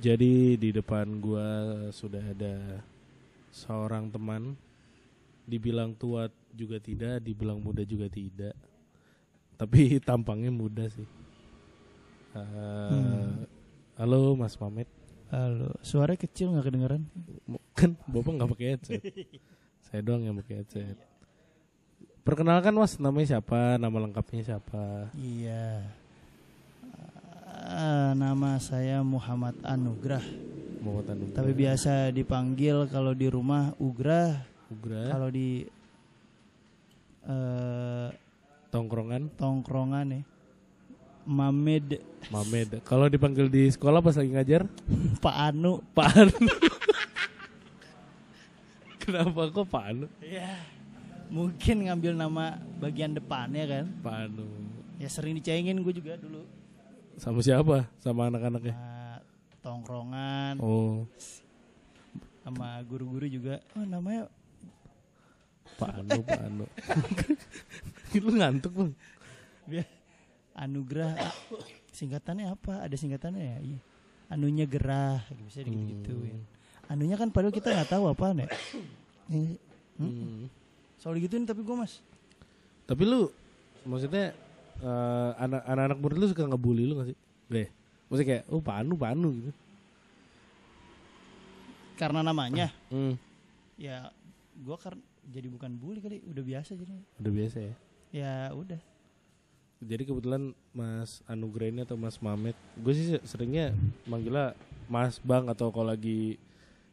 Jadi di depan gua sudah ada seorang teman. Dibilang tua juga tidak, dibilang muda juga tidak. Tapi tampangnya muda sih. Eh, Hmm. Halo Mas Mamet. Halo, suara kecil nggak kedengeran? Kan Bapak nggak pakai headset. Saya doang yang pakai headset. Perkenalkan Mas, namanya siapa? Nama lengkapnya siapa? Iya. Ah, nama saya Muhammad Anugrah, Muhammad Anugrah. tapi biasa dipanggil kalau di rumah Ugrah, Ugra. kalau di eh, Tongkrongan. tongkrongan ya Mamed Mamed. Kalau dipanggil di sekolah pas lagi ngajar, Pak Anu. Pak Anu. Kenapa kok Pak Anu? Ya, mungkin ngambil nama bagian depannya kan. Pak Anu. Ya sering dicengin gue juga dulu. Sama siapa? Sama anak-anaknya. Sama tongkrongan, Oh, sama guru-guru juga. Oh namanya Pak Anu, Pak Anu. Lu ngantuk, Bang. Anugerah ah, singkatannya apa? Ada singkatannya ya? Iya. Anunya gerah, bisa digituin. Anunya kan padahal kita nggak tahu apa ya. Ini, Hmm. Soal digituin tapi gue mas Tapi lu maksudnya eh, anak anak-anak murid lu suka ngebully lu gak sih? Gak ya? Maksudnya kayak, oh Pak Anu, Pak Anu gitu. karena namanya Hmm. ya gue kan jadi bukan bully kali, udah biasa jadi. Udah biasa ya. Ya udah. Jadi kebetulan Mas Anugrah ini atau Mas Mamet, gue sih seringnya manggilnya Mas Bang atau kalau lagi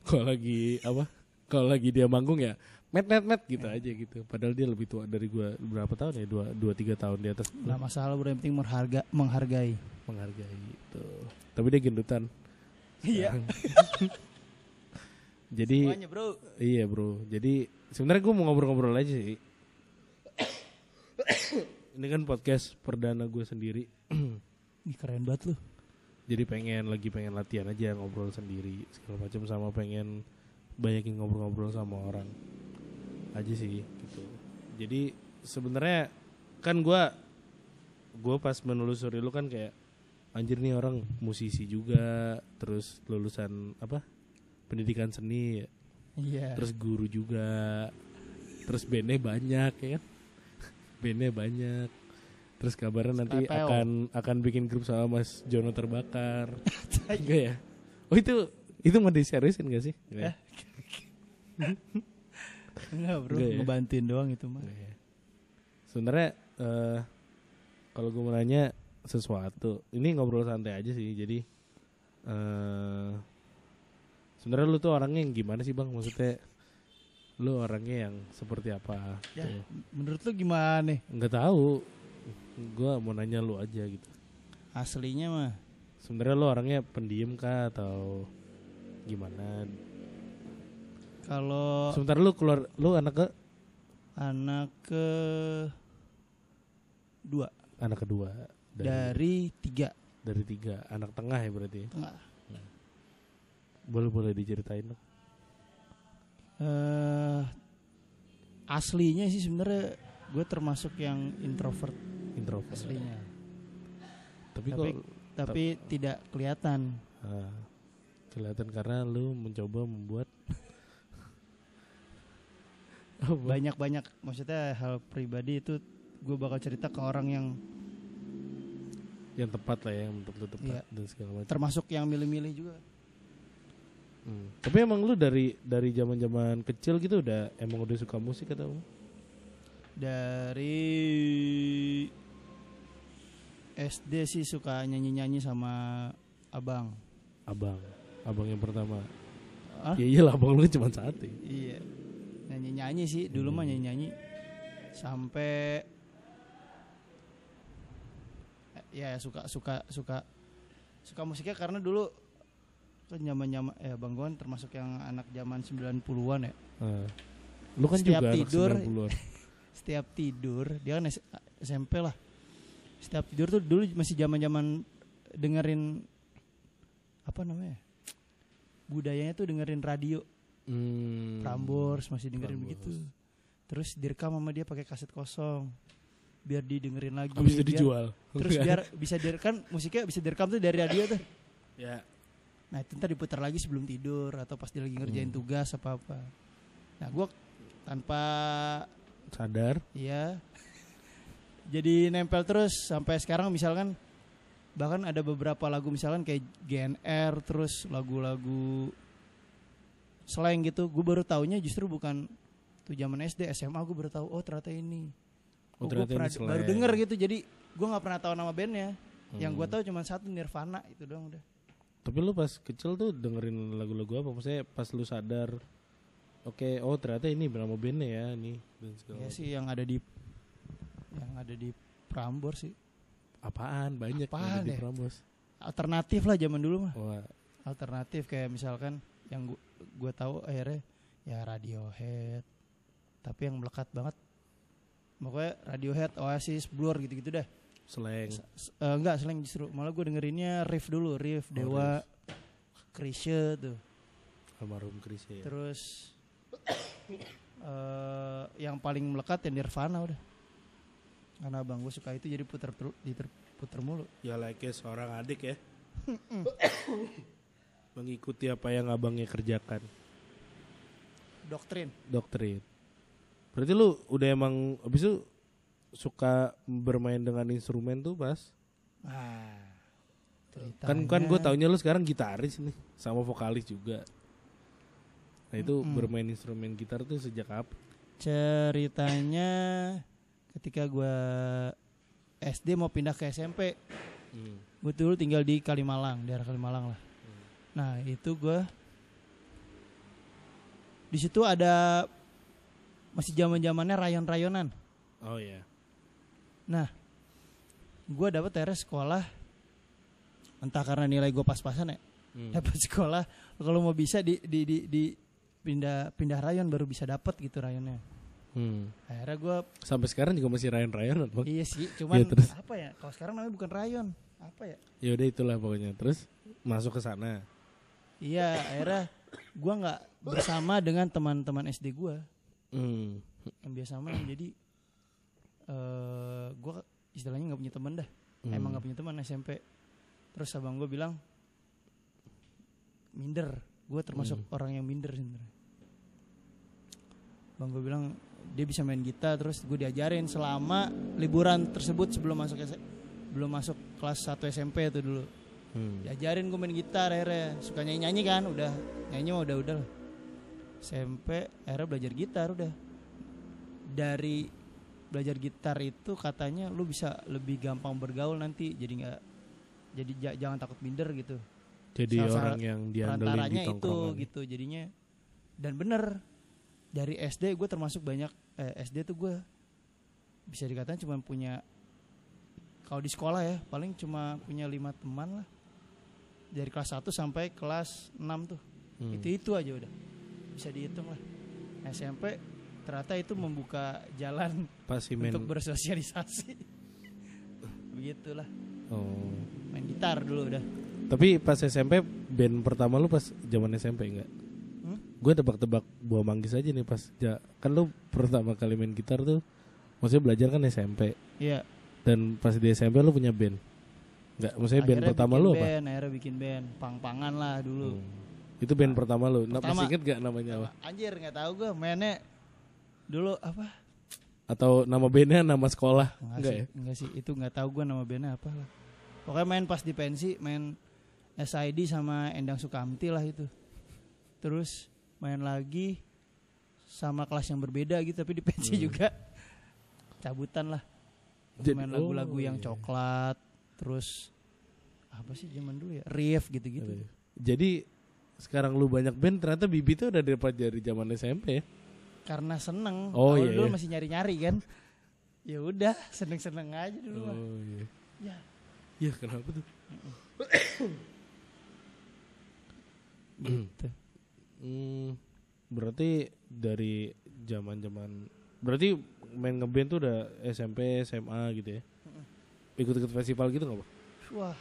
kalau lagi apa? Kalau lagi dia manggung ya met met met gitu aja gitu. Padahal dia lebih tua dari gue berapa tahun ya? Dua dua tiga tahun di atas. Nggak masalah bro, yang penting mengharga, menghargai. menghargai itu. Tapi dia gendutan. Iya. Jadi Semuanya bro. iya bro. Jadi sebenarnya gue mau ngobrol-ngobrol aja sih. Ini kan podcast perdana gue sendiri. Ih, keren banget lu. jadi pengen lagi pengen latihan aja ngobrol sendiri segala macam sama pengen banyakin ngobrol-ngobrol sama orang aja sih gitu. Jadi sebenarnya kan gua gua pas menelusuri lu kan kayak anjir nih orang musisi juga terus lulusan apa pendidikan seni. Ya. Iya. terus guru juga. Terus bandnya banyak ya kan? Bandnya banyak. Terus kabarnya nanti akan akan bikin grup sama Mas Jono terbakar. Enggak ya? Oh itu itu mau diseriusin gak sih? Enggak ya? Enggak bro, Enggak ya? ngebantuin doang itu mah. Ya. sebenarnya eh, kalau gue mau nanya sesuatu ini ngobrol santai aja sih jadi eh sebenarnya lu tuh orangnya yang gimana sih bang maksudnya lu orangnya yang seperti apa Ya, tuh. menurut lu gimana nih? nggak tahu gua mau nanya lu aja gitu Aslinya mah sebenarnya lu orangnya pendiam kah atau gimana kalau sebentar lu keluar lu anak ke? Anak ke dua. Anak kedua. Dari, dari tiga. Dari tiga. Anak tengah ya berarti tengah. boleh boleh diceritain dong. Eh aslinya sih sebenarnya gue termasuk yang introvert. Introvert. Aslinya, tapi, Tapi- kok tapi tidak kelihatan. ah, kelihatan karena lu mencoba membuat? Banyak-banyak maksudnya hal pribadi itu gue bakal cerita ke orang yang yang tepat lah ya yang menurut tepat Iya. dan segala macam termasuk yang milih-milih juga. Hmm. Tapi emang lu dari dari zaman zaman kecil gitu udah emang udah suka musik atau? Dari SD sih suka nyanyi-nyanyi sama abang. Abang, abang yang pertama. Ah? Ya iyalah abang lu kan cuma satu. ya. Iya. Nyanyi-nyanyi sih, dulu mah nyanyi-nyanyi sampai eh, ya suka suka suka suka musiknya karena dulu kan zaman-zaman eh Bang Gon termasuk yang anak zaman 90-an ya. Ah. Lu kan Setiap juga tidur, 90-an. Setiap tidur, dia kan SMP lah. Setiap tidur tuh dulu masih zaman-zaman dengerin apa namanya? Budayanya tuh dengerin radio. Hmm. Prambors masih dengerin Prambors. begitu. Terus direkam sama dia pakai kaset kosong. Biar didengerin lagi. Habis itu biar- dijual. Terus biar bisa direkam musiknya bisa direkam tuh dari radio tuh. ya. Nah itu ntar diputar lagi sebelum tidur atau pas dia lagi ngerjain Hmm. tugas apa apa. Nah gue tanpa Sadar. ya jadi nempel terus sampai sekarang misalkan bahkan ada beberapa lagu misalkan kayak GNR terus lagu-lagu slang gitu gue baru taunya justru bukan tuh zaman SD SMA gue baru tahu oh ternyata ini Oh, oh, gue ternyata pernah ini baru denger gitu jadi gue nggak pernah tahu nama bandnya yang gue Hmm. tahu cuma satu Nirvana itu doang udah Tapi lu pas kecil tuh dengerin lagu-lagu apa? Maksudnya pas lu sadar, oke, oh ternyata ini nama bandnya ya, ini dan segala ya sih yang ada di yang ada di Prambors sih Apaan? Banyak yang Apaan ada di ya? Prambors. alternatif lah zaman dulu mah Wah, alternatif kayak misalkan yang gua, gua tahu akhirnya ya Radiohead. Tapi yang melekat banget pokoknya Radiohead Oasis Blur gitu-gitu dah. Slang. S- eh, enggak selain justru. Malah gue dengerinnya riff dulu riff Oh, Dewa Krisye tuh. Almarhum Chris ya. terus eh yang paling melekat ya Nirvana udah. Karena abang gue suka itu jadi puter ter- diter- puter mulu. Ya like seorang adik ya. Mengikuti apa yang abangnya kerjakan. doktrin Doktrin. Berarti lu udah emang abis itu suka bermain dengan instrumen tuh pas? ah Kan kan gue taunya lu sekarang gitaris nih, sama vokalis juga. Nah itu Mm-mm. bermain instrumen gitar tuh sejak apa? ceritanya ketika gua SD mau pindah ke SMP gue dulu tinggal di Kalimalang daerah Kalimalang lah nah itu gua di situ ada masih zaman zamannya rayon-rayonan Oh ya. nah gua dapat akhirnya sekolah entah karena nilai gue pas-pasan ya Hmm. dapat sekolah kalau mau bisa di di di, di pindah pindah rayon baru bisa dapat gitu rayonnya Hmm. akhirnya gue Sampai sekarang juga masih rayon-rayon bang. Iya sih, cuman Iya, terus? apa ya? Kalau sekarang namanya bukan rayon, apa ya? Ya udah itulah pokoknya. Terus masuk ke sana. Iya, akhirnya gua nggak bersama dengan teman-teman SD gua Hmm. yang biasa main. Jadi eh gua istilahnya nggak punya teman dah. Hmm. Emang nggak punya teman SMP. Terus abang gua bilang minder. Gua termasuk Hmm. orang yang minder sebenarnya. Bang gua bilang dia bisa main gitar terus gue diajarin selama liburan tersebut sebelum masuk belum masuk kelas 1 SMP itu dulu. Hmm. diajarin gue main gitar akhirnya suka nyanyi nyanyi kan udah nyanyi mah udah udah lah. SMP akhirnya belajar gitar udah dari belajar gitar itu katanya lu bisa lebih gampang bergaul nanti jadi nggak jadi ja- jangan takut minder gitu Jadi Salah- orang yang diandelin di itu tongkrongan. gitu jadinya dan bener dari SD gue termasuk banyak eh, SD tuh gue bisa dikatakan cuma punya kalau di sekolah ya paling cuma punya lima teman lah dari kelas 1 sampai kelas 6 tuh Hmm. itu itu aja udah bisa dihitung lah SMP ternyata itu membuka jalan Pasti main. untuk bersosialisasi begitulah Oh. main gitar dulu udah Tapi pas SMP band pertama lu pas zaman SMP enggak? Hmm? Gue tebak-tebak buah manggis aja nih pas ja, kan lu pertama kali main gitar tuh maksudnya belajar kan SMP Iya dan pas di SMP lu punya band. Enggak, maksudnya band Akhirnya pertama bikin lu apa? band, Akhirnya bikin band, pang-pangan lah dulu. Hmm. Itu band pertama lu. Nah, Pertama. masih inget gak namanya apa? Anjir nggak tahu gue mainnya dulu apa? Atau nama bandnya nama sekolah? Enggak, Enggak sih, ya? enggak sih. Itu nggak tahu gue nama bandnya apa lah. Pokoknya main pas di pensi, main SID sama Endang Sukamti lah itu. Terus main lagi sama kelas yang berbeda gitu, tapi di pensi Hmm. juga cabutan lah. Jadi- main lagu-lagu oh, yang iya. coklat, terus apa sih zaman dulu ya? Riff gitu-gitu. Ada ya. Jadi sekarang lu banyak band ternyata Bibi tuh udah dapat dari zaman SMP ya. karena seneng Oh, Awal iya, dulu iya. masih nyari-nyari kan ya udah seneng-seneng aja dulu mah. Oh iya. ya Ya kenapa tuh? gitu Hmm, berarti dari zaman-zaman berarti main ngeband tuh udah SMP, SMA gitu ya. Ikut-ikut festival gitu nggak, Pak? wah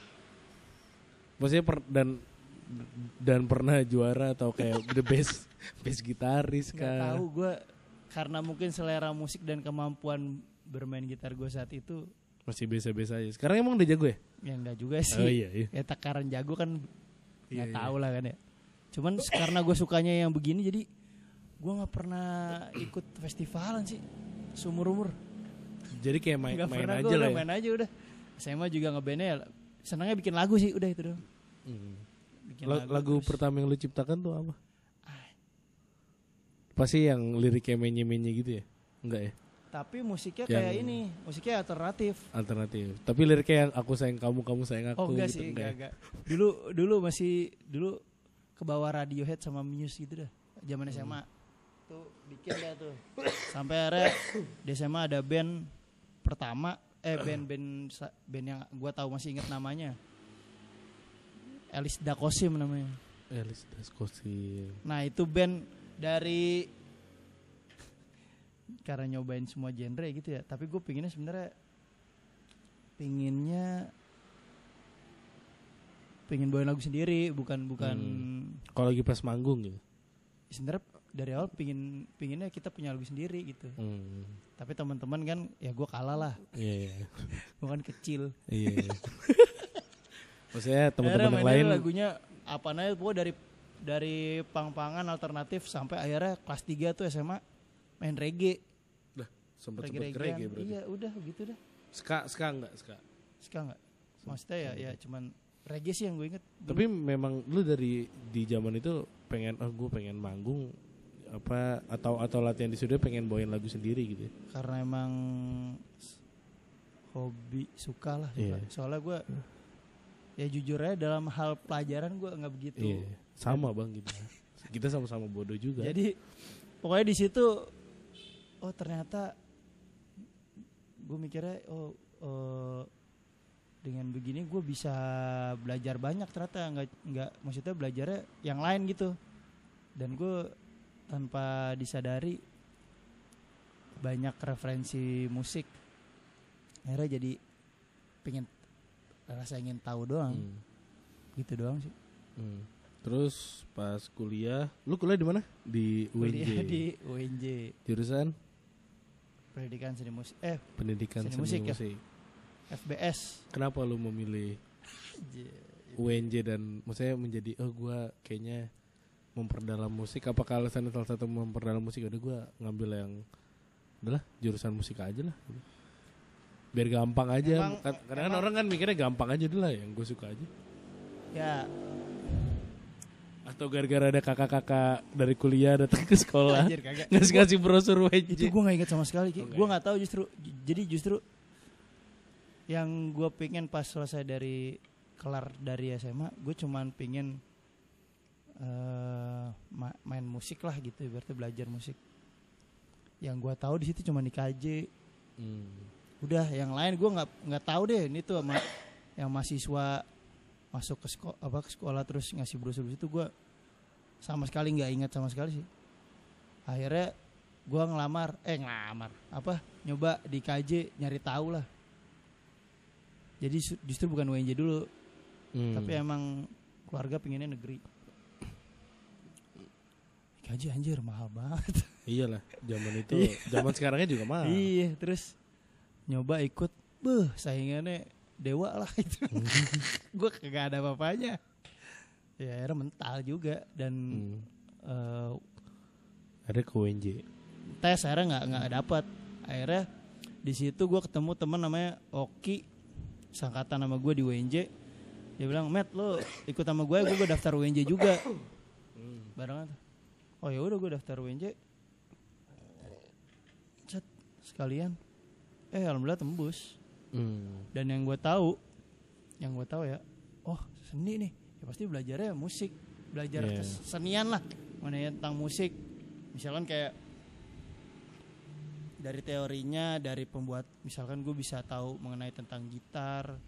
Maksudnya per, dan dan pernah juara atau kayak the best best gitaris kah? tahu gue karena mungkin selera musik dan kemampuan bermain gitar gue saat itu Masih biasa-biasa aja. Sekarang emang udah jago ya? ya enggak juga sih Oh iya, iya. ya takaran jago kan Iya, nggak iya. tahu lah kan ya cuman karena gue sukanya yang begini jadi gue nggak pernah ikut festivalan sih seumur umur Jadi kayak main, nggak main aja lah ya. main aja udah SMA juga ngebandnya ya senangnya bikin lagu sih udah itu doang Hmm. bikin La- lagu terus. pertama yang lu ciptakan tuh apa? Pasti yang liriknya menye-menye gitu ya? Enggak ya? tapi musiknya Yang- kayak ini musiknya alternatif Alternatif. Tapi liriknya yang aku sayang kamu, kamu sayang aku oh enggak gitu sih enggak, ya? enggak. dulu dulu masih dulu ke bawah Radiohead sama Muse gitu dah zaman SMA tuh bikin dah tuh sampai akhirnya di SMA ada band pertama eh band-band band yang gua tahu masih inget namanya Elis Dakosim namanya Elis Daskosi. nah itu band dari karena nyobain semua genre gitu ya tapi gue pinginnya sebenarnya pinginnya pengen bawain lagu sendiri bukan bukan Kalau lagi pas manggung gitu. sebenarnya dari awal pingin pinginnya kita punya lagu sendiri gitu Hmm. tapi teman-teman kan ya gue kalah lah Iya, iya. gue kan kecil Iya. iya. Maksudnya teman-teman yang lain lagunya apa aja pokoknya dari dari pang-pangan alternatif sampai akhirnya kelas 3 tuh SMA main reggae sempet reggae sempet reggae berarti. iya udah gitu dah Ska, ska enggak, ska. Ska nggak? Maksudnya ya ya cuman reggae sih yang gue inget. dulu. Tapi memang lu dari di zaman itu pengen oh gue pengen manggung apa atau atau latihan di studio pengen bawain lagu sendiri gitu. ya? karena emang hobi suka lah suka. Iya. Soalnya gue ya jujur aja dalam hal pelajaran gue nggak begitu. Iya. Sama Bang gitu. Kita sama-sama bodoh juga. Jadi pokoknya di situ oh ternyata gue mikirnya oh, oh, dengan begini gue bisa belajar banyak ternyata nggak nggak maksudnya belajarnya yang lain gitu dan gue tanpa disadari banyak referensi musik akhirnya jadi pengen rasa ingin tahu doang Hmm. gitu doang sih Hmm. Terus pas kuliah, lu kuliah di mana? Di UNJ. Di UNJ Jurusan pendidikan seni musik eh pendidikan Seni seni, musik musik. ya? FBS Kenapa lu memilih UNJ dan maksudnya menjadi oh gua kayaknya memperdalam musik? Apakah alasan salah satu memperdalam musik? Udah gua ngambil yang udahlah jurusan musik aja lah gitu. biar gampang aja. Emang- Kad- kadang kan emang- orang kan mikirnya gampang aja dulu lah yang gue suka aja. Ya. Atau gara-gara ada kakak-kakak dari kuliah datang ke sekolah ngasih ngasih brosur UNJ itu gue nggak inget sama sekali nggak gue nggak tahu justru jadi justru yang gue pengen pas selesai dari kelar dari SMA gue cuman pengen eh, ma- main musik lah gitu berarti belajar musik. Yang gue tahu di situ cuma di KJ Hmm. udah yang lain gue nggak nggak tahu deh ini tuh sama yang mahasiswa masuk ke sekolah apa ke sekolah terus ngasih brosur itu gue sama sekali nggak ingat sama sekali sih. Akhirnya gue ngelamar eh ngelamar apa nyoba di KJ nyari tahu lah. Jadi justru bukan UNJ dulu Hmm. tapi emang keluarga pengennya negeri KJ anjir mahal banget iyalah zaman itu zaman sekarangnya juga mah Iya, terus nyoba ikut, beh saingannya dewa lah itu. gue kagak ada apa-apanya. Ya akhirnya mental juga dan Hmm. eh, ada ke UNJ tes akhirnya nggak nggak dapat. Akhirnya di situ gue ketemu teman namanya Oki, sangkatan nama gue di UNJ. Dia bilang, Matt lo ikut sama gue, gue daftar UNJ juga. Barengan. Oh ya udah gue daftar UNJ. Cet, sekalian. Eh alhamdulillah tembus. Hmm. Dan yang gue tahu, yang gue tahu ya, oh seni nih, ya pasti belajarnya musik, belajar Iya. kesenian lah, mana ya tentang musik. Misalkan kayak dari teorinya, dari pembuat, misalkan gue bisa tahu mengenai tentang gitar,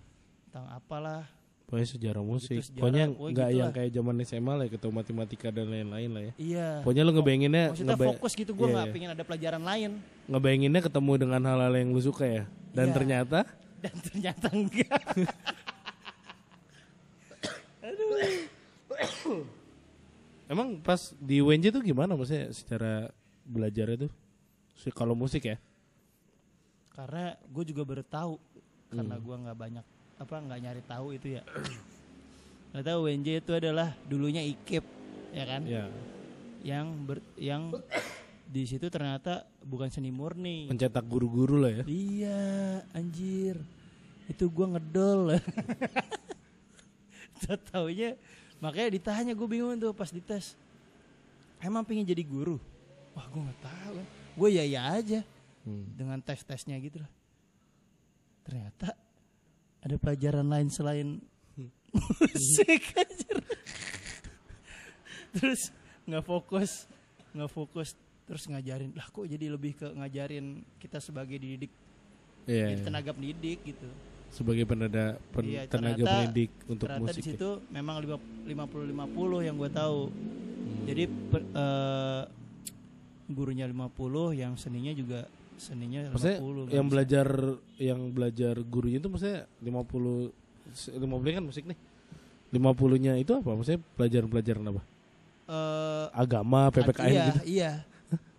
tentang apalah. Pokoknya sejarah musik. sejarah, Pokoknya nggak gitu yang lah. kayak zaman SMA lah, ketemu matematika dan lain-lain lah ya. Iya. Pokoknya lu ngebayanginnya, Maksudnya fokus gitu, gue Iya, nggak iya. pengen ada pelajaran lain. ngebayanginnya ketemu dengan hal-hal yang lu suka ya. Dan Iya. ternyata Dan ternyata enggak. emang pas di UNJ tuh gimana maksudnya secara belajarnya tuh? Si- Kalau musik ya? karena gue juga baru tahu karena Hmm. gue nggak banyak apa nggak nyari tahu itu ya. Ternyata UNJ itu adalah dulunya IKIP ya kan? Ya. yang ber, yang di situ ternyata bukan seni murni. Mencetak guru-guru lah ya. iya anjir. Itu gua ngedol. Taunya makanya ditanya gue bingung tuh pas dites emang pengen jadi guru? Wah gue nggak tahu. Gue ya ya aja Hmm. dengan tes tesnya gitu lah. Ternyata ada pelajaran lain selain musik anjir. terus nggak fokus nggak fokus terus ngajarin lah kok jadi lebih ke ngajarin kita sebagai dididik Iya. jadi iya. tenaga pendidik gitu Sebagai penada pen- Iya, tenaga ternyata- pendidik untuk ternyata musik. di ya. memang 50 50 yang gue tahu Hmm. jadi per- eh, gurunya 50 yang seninya juga seninya 50 Maksudnya nggak yang bisa. belajar yang belajar gurunya itu maksudnya 50 se- 50 kan musik nih. 50-nya itu apa? Maksudnya pelajaran-pelajaran apa? Eh, Agama, PPKN iya, gitu. Iya,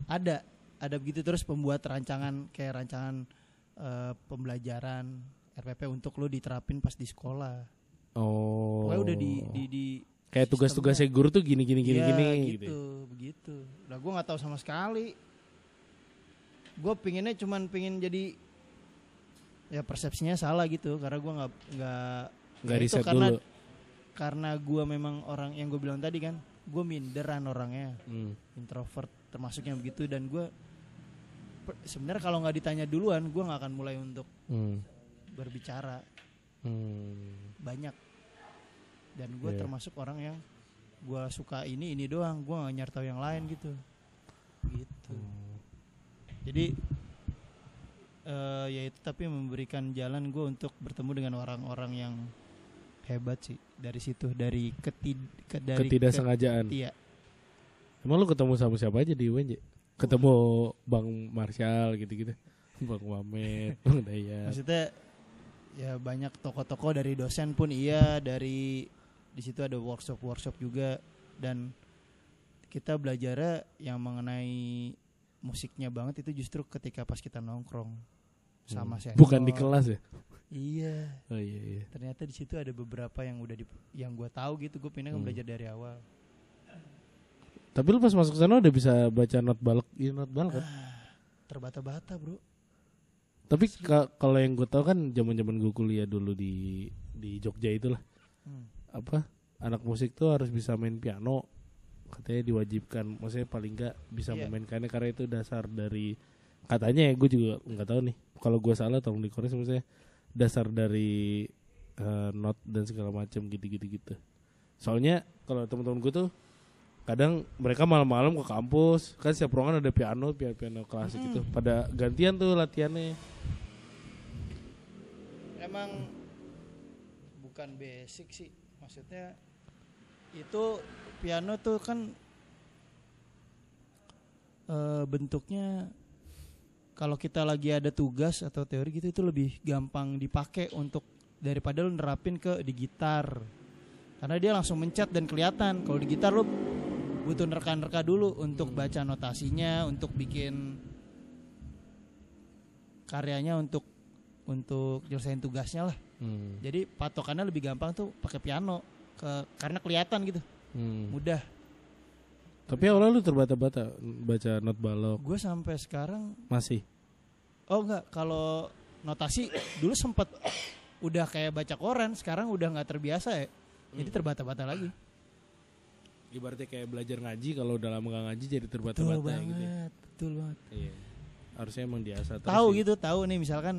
ada, ada begitu terus pembuat rancangan kayak rancangan eh, pembelajaran RPP untuk lo diterapin pas di sekolah. Oh. Pokoknya udah di di, di kayak tugas-tugasnya guru tuh gini gini gini Iya, gini gitu, gitu. ya. begitu. Lah gue nggak tahu sama sekali. Gue pinginnya cuman pingin jadi ya persepsinya salah gitu karena gue nggak nggak Nggak ya riset karena dulu. karena gue memang orang yang gue bilang tadi kan gue minderan orangnya Hmm. introvert termasuknya begitu dan gue sebenarnya kalau nggak ditanya duluan gue nggak akan mulai untuk Hmm. berbicara Hmm. banyak dan gue Iya. termasuk orang yang gue suka ini ini doang gue nggak nyari tahu yang lain gitu gitu jadi eh ya itu tapi memberikan jalan gue untuk bertemu dengan orang-orang yang hebat sih dari situ dari ketid ke, dari Ketidaksengajaan. ke- iya Emang lu ketemu sama siapa aja di UNJ? Ketemu Bang Marshall gitu-gitu. Bang Mamet, Bang Dayat. maksudnya ya banyak toko-toko dari dosen pun iya dari di situ ada workshop workshop juga dan kita belajar yang mengenai musiknya banget itu justru ketika pas kita nongkrong sama Hmm. senior. Bukan di kelas ya? iya Oh iya iya. ternyata di situ ada beberapa yang udah di, yang gue tahu gitu gue pindah kan Hmm. belajar dari awal Tapi lu pas masuk sana udah bisa baca not balok, iya not balok kan? terbata-bata bro Tapi ka- kalau yang gue tau kan zaman-zaman gue kuliah dulu di di Jogja itulah Hmm. apa anak musik tuh harus bisa main piano katanya diwajibkan. Maksudnya paling nggak bisa Iya. memainkannya karena itu dasar dari katanya ya gue juga nggak tahu nih. Kalau gue salah tolong dikoreksi maksudnya dasar dari eh, not dan segala macam gitu-gitu gitu. Soalnya kalau teman-teman gue tuh kadang mereka malam-malam ke kampus kan setiap ruangan ada piano piano piano klasik gitu. Pada gantian tuh latihannya. Emang bukan basic sih maksudnya itu piano tuh kan eh, bentuknya kalau kita lagi ada tugas atau teori gitu itu lebih gampang dipakai untuk daripada lu nerapin ke di gitar. Karena dia langsung mencet dan kelihatan. Kalau di gitar lu butuh nerka-nerka dulu untuk baca notasinya untuk bikin karyanya untuk untuk nyelesain tugasnya lah. Hmm. jadi patokannya lebih gampang tuh pakai piano ke karena kelihatan gitu Hmm. mudah. Tapi awalnya lu terbata-bata baca not balok. Gue sampai sekarang masih? Oh enggak. Kalau notasi dulu sempet udah kayak baca koran sekarang udah nggak terbiasa ya. Jadi terbata-bata lagi. Ibaratnya kayak belajar ngaji kalau udah lama gak ngaji jadi betul terbata-bata banget gitu ya. betul banget. Iya. Harusnya emang diasah terus tahu gitu tahu nih misalkan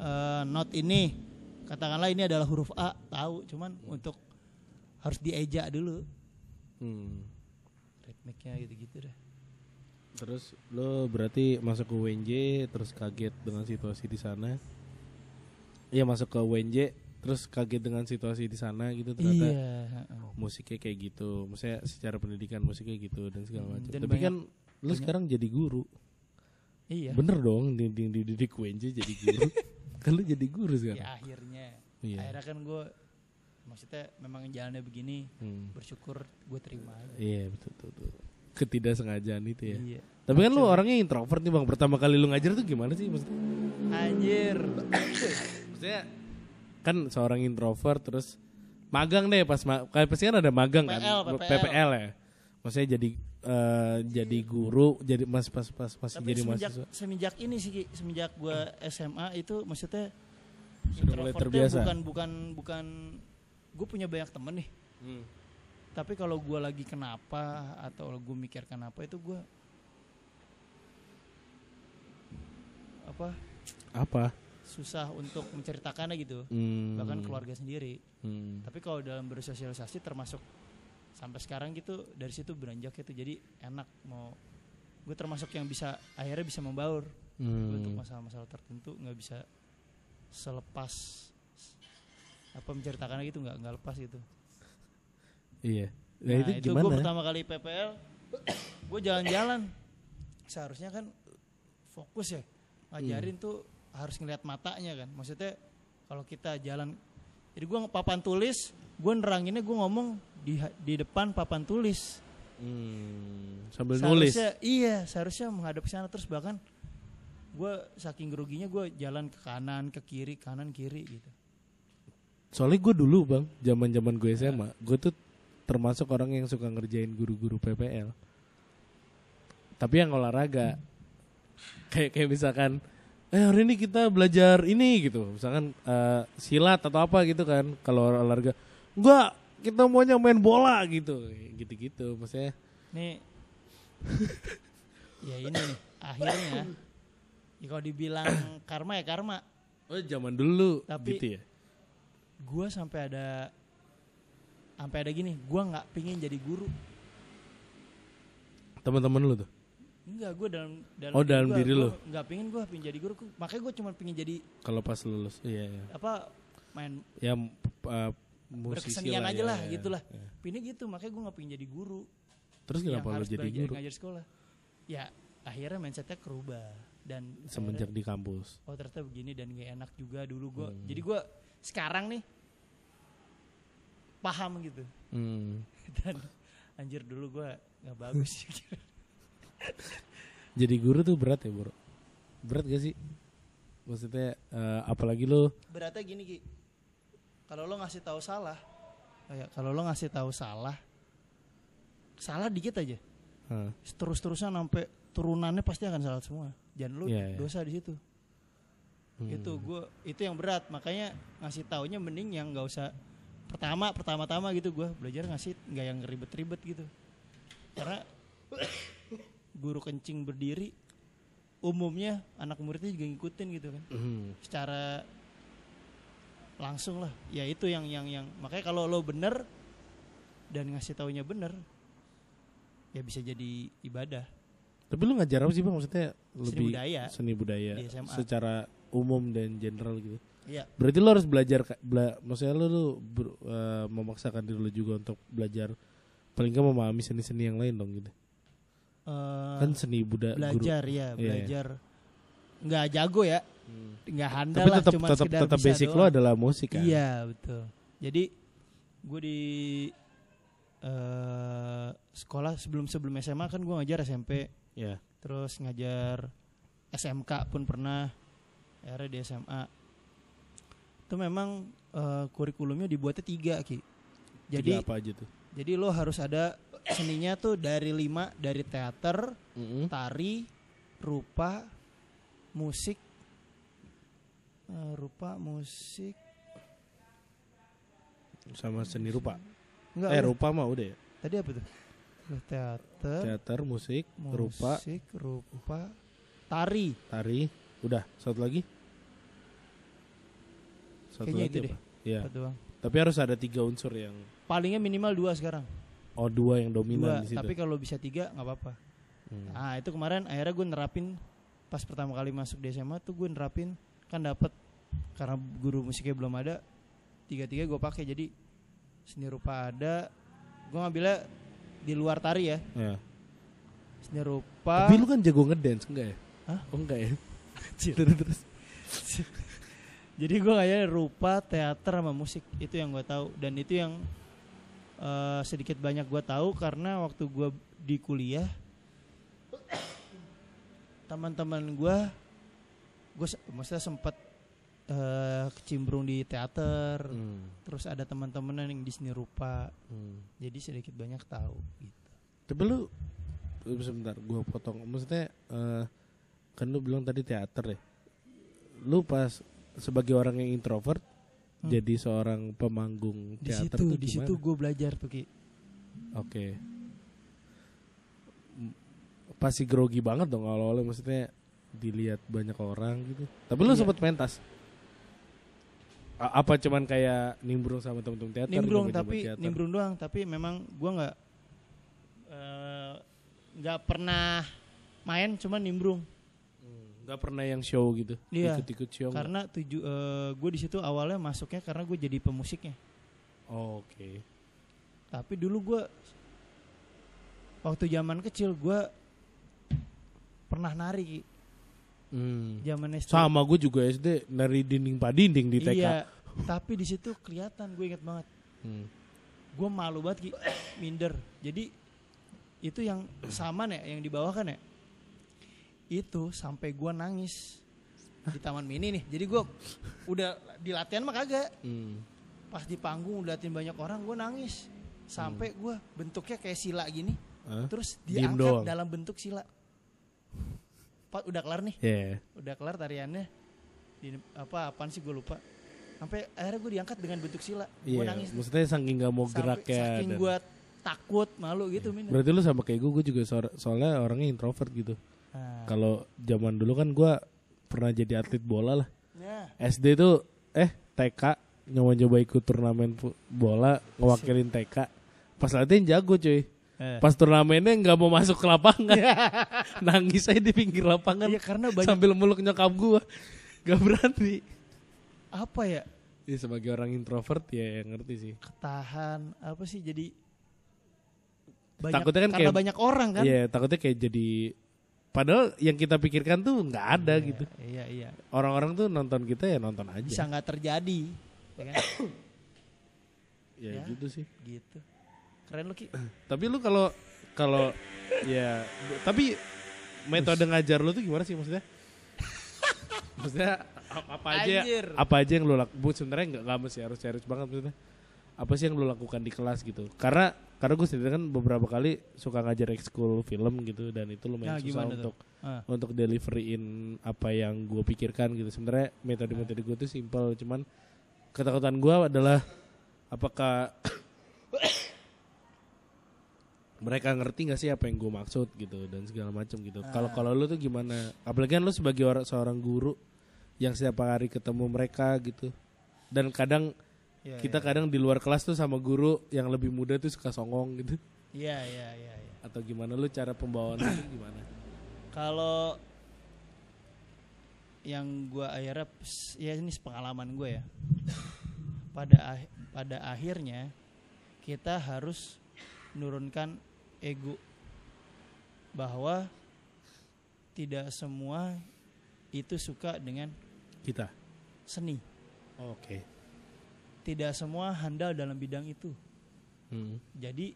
eh, not ini katakanlah ini adalah huruf A tahu. Cuman untuk harus dieja dulu Hmm. ritmiknya gitu-gitu dah Terus lo berarti masuk ke UNJ terus kaget dengan situasi di sana. Iya masuk ke UNJ terus kaget dengan situasi di sana gitu ternyata iya heeh. musiknya kayak gitu. Maksudnya secara pendidikan musiknya gitu dan segala Hmm, macam. dan Tapi banyak- kan lo sekarang jadi guru. iya Bener dong di, di, di, didik UNJ jadi guru. kan lo jadi guru sekarang. ya akhirnya Iya. akhirnya kan gue maksudnya memang jalannya begini Hmm. bersyukur gue terima aja Iya betul betul. betul. Ketidaksengajaan itu ya. iya Tapi kan lu orangnya introvert nih bang. Pertama kali lu ngajar tuh gimana sih maksudnya? anjir Maksudnya kan seorang introvert terus magang deh pas ma kayak pasti kan ada magang kan PPL, PPL. PPL ya maksudnya jadi eh, jadi guru jadi mas pas pas masih Tapi jadi semenjak mahasiswa semenjak ini sih semenjak gua SMA itu maksudnya Sudah mulai terbiasa. bukan bukan bukan gue punya banyak temen nih. Hmm. Tapi kalau gua lagi kenapa atau gue mikir kenapa itu gua apa apa susah untuk menceritakannya gitu. Hmm. Bahkan keluarga sendiri. Hmm. Tapi kalau dalam bersosialisasi termasuk sampai sekarang gitu dari situ beranjak itu jadi enak mau gue termasuk yang bisa akhirnya bisa membaur Hmm. untuk masalah-masalah tertentu nggak bisa selepas apa menceritakannya gitu nggak nggak lepas gitu. iya. Nah, Nah, itu, itu, gimana? gue pertama kali PPL gue jalan-jalan. Seharusnya kan fokus ya ngajarin tuh harus ngeliat matanya kan. Maksudnya kalau kita jalan jadi gue papan tulis gue neranginnya gue ngomong di di depan papan tulis. Hmm. sambil nulis. iya seharusnya menghadap ke sana terus bahkan gue saking geruginya gue jalan ke kanan ke kiri kanan kiri gitu soalnya gue dulu bang zaman zaman gue SMA gue tuh termasuk orang yang suka ngerjain guru-guru PPL tapi yang olahraga. Kayak kayak misalkan eh hari ini kita belajar ini gitu. Misalkan eh, silat atau apa gitu kan kalau olahraga. Enggak kita maunya main bola gitu. Gitu-gitu maksudnya. Nih ya ini nih akhirnya ya kalau dibilang karma ya karma. Oh zaman dulu Tapi- gitu ya gue sampai ada sampai ada gini gue nggak pingin jadi guru. Teman-teman lu tuh? Enggak gue dalam dalam Oh, dalam gua- diri gua lu. nggak pingin gue pingin jadi guru makanya gue cuma pingin jadi kalau pas lulus iya, iya. apa main ya uh, musisi berkesenian aja ya, lah ya, gitulah ya. pindah gitu makanya gue nggak pingin jadi guru. Terus yang kenapa lu jadi belajar guru? ngajar sekolah. Ya akhirnya mindsetnya kerubah dan semenjak akhirnya, di kampus. Oh ternyata begini dan gak enak juga dulu gue Hmm. jadi gue sekarang nih paham gitu. Hmm. dan anjir dulu gue nggak bagus. Jadi guru tuh berat ya bro? Berat gak sih? Maksudnya eh, apalagi lu? Beratnya gini ki. Kalau lo ngasih tahu salah kayak kalau lo ngasih tahu salah salah dikit aja. Eh, terus terusan sampai turunannya pasti akan salah semua. Dan lo Iya, iya. dosa di situ hmm. itu gue itu yang berat. Makanya ngasih taunya mending yang nggak usah pertama pertama-tama gitu. Gue belajar ngasih nggak yang ribet-ribet gitu. Karena guru kencing berdiri umumnya anak muridnya juga ngikutin gitu kan. Hmm. secara langsung lah. Ya itu yang yang yang. Makanya kalau lo bener dan ngasih taunya bener ya bisa jadi ibadah. Tapi lu ngajar apa sih bang? Maksudnya seni lebih budaya. seni budaya Di SMA. secara umum dan general gitu. Iya. Berarti lu harus belajar bela, maksudnya lu, lu ber- eh, memaksakan diri lu juga untuk belajar paling nggak memahami seni-seni yang lain dong gitu. Eh, kan seni budaya belajar ya Iya. belajar. Nggak jago ya nggak handal tapi lah tetap cuma tetap tetap bisa basic doang. lo adalah musik kan? Iya betul. Jadi gue di eh sekolah sebelum sebelum SMA kan gue ngajar SMP ya terus ngajar SMK pun pernah akhirnya di SMA itu memang eh, kurikulumnya dibuatnya tiga ki. Jadi jadi apa aja tuh? jadi lo harus ada seninya tuh dari lima dari teater Mm-mm. tari rupa musik eh, rupa musik. Sama seni rupa? Enggak eh rupa mah udah ya? Tadi apa tuh? Teater teater musik, rupa. musik rupa tari. Tari udah. Satu lagi satu Kayaknya itu apa? deh. Iya. Tapi harus ada tiga unsur yang palingnya minimal dua sekarang oh dua yang dominan dua di situ tapi kalau bisa tiga nggak apa-apa Hmm. nah itu kemarin akhirnya gue nerapin pas pertama kali masuk di SMA tuh gue nerapin kan dapat karena guru musiknya belum ada tiga tiga gue pakai jadi seni rupa ada gue ngambilnya di luar tari ya Ya. seni rupa tapi lu kan jago ngedance enggak ya Hah? oh enggak ya terus terus jadi gue kayaknya rupa teater sama musik itu yang gue tahu dan itu yang eh, sedikit banyak gue tahu karena waktu gue di kuliah teman-teman gue gue maksudnya sempat eh, kecimbrung di teater Hmm. terus ada teman-teman yang di seni rupa Hmm. jadi sedikit banyak tahu gitu Tapi lu sebentar gua potong. Maksudnya eh, kan lu bilang tadi teater ya. Lu pas sebagai orang yang introvert Hmm. jadi seorang pemanggung di teater situ tuh di situ gue belajar tuh ki Oke. M- Pasti grogi banget dong awal-awalnya maksudnya dilihat banyak orang gitu. Tapi lu Iya. sempet pentas. A- apa cuman kayak nimbrung sama temen-temen teater? nimbrung nyoba-nyoba tapi teater? nimbrung doang tapi memang gue nggak eh, nggak pernah main cuman nimbrung nggak pernah yang show gitu. Iya. Ikut-ikut show. karena tuju gue di situ awalnya masuknya karena gue jadi pemusiknya Oh, Oke. tapi dulu gue waktu zaman kecil gue pernah nari. Hmm. zaman SD Sama gue juga SD dari dinding pak dinding di TK. iya tapi di situ kelihatan gue inget banget Hmm. gue malu banget Ki. minder jadi itu yang sama nih yang di bawah kan ya itu sampai gue nangis di taman mini nih jadi gue udah di latihan mah kagak Hmm. pas di panggung liatin banyak orang gue nangis sampai gue bentuknya kayak sila gini Hah? terus Diem diangkat doang. dalam bentuk sila Pak udah kelar nih Yeah. udah kelar tariannya di apa apaan sih gue lupa sampai akhirnya gue diangkat dengan bentuk sila gue Iya. nangis. Maksudnya saking nggak mau Sampai- gerak ya. saking dan- gue takut malu gitu min Berarti lu sama kayak gue, gue juga soal- soalnya orangnya introvert gitu. Nah, Kalau zaman dulu kan gue pernah jadi atlet bola lah. nah, SD tuh eh TK nyoba-nyoba ikut turnamen bola ngewakilin TK. Pas latihan jago cuy. eh. Pas turnamennya nggak mau masuk ke lapangan. Nangis aja di pinggir lapangan iya karena banyak sambil meluk nyokap gue. Gak berani. apa ya Ya sebagai orang introvert ya yang ngerti sih. ketahan apa sih jadi banyak Takutnya kan karena kayak- banyak orang kan Iya takutnya kayak jadi Padahal yang kita pikirkan tuh nggak ada Iya, gitu. iya iya Orang-orang tuh nonton kita ya nonton aja. bisa nggak terjadi ya kan? ya, ya. gitu sih. gitu keren lu ki Tapi lu kalau kalau ya tapi metode ngajar lu tuh gimana sih maksudnya? maksudnya apa aja Anjir. apa aja yang lu lakukan sebenarnya nggak nggak mesti harus serius banget maksudnya apa sih yang lu lakukan di kelas gitu karena karena gue sendiri kan beberapa kali suka ngajar ekskul film gitu dan itu lumayan Nah, susah untuk Ah. untuk deliveryin apa yang gue pikirkan gitu. Sebenarnya metode-metode gue tuh simple cuman ketakutan gue adalah apakah mereka ngerti nggak sih apa yang gue maksud gitu dan segala macam gitu. Kalau kalau lu tuh gimana? Apalagi kan lu sebagai orang seorang guru yang setiap hari ketemu mereka gitu. Dan kadang Iya, kita iya. kadang di luar kelas tuh sama guru yang lebih muda tuh suka songong gitu. Iya iya iya iya. atau gimana? Lu cara pembawaan itu gimana? Kalau yang gua akhirnya ya ini pengalaman gue ya. Pada ah- pada akhirnya kita harus menurunkan ego bahwa tidak semua itu suka dengan kita? seni. Oke tidak semua handal dalam bidang itu. Hmm. jadi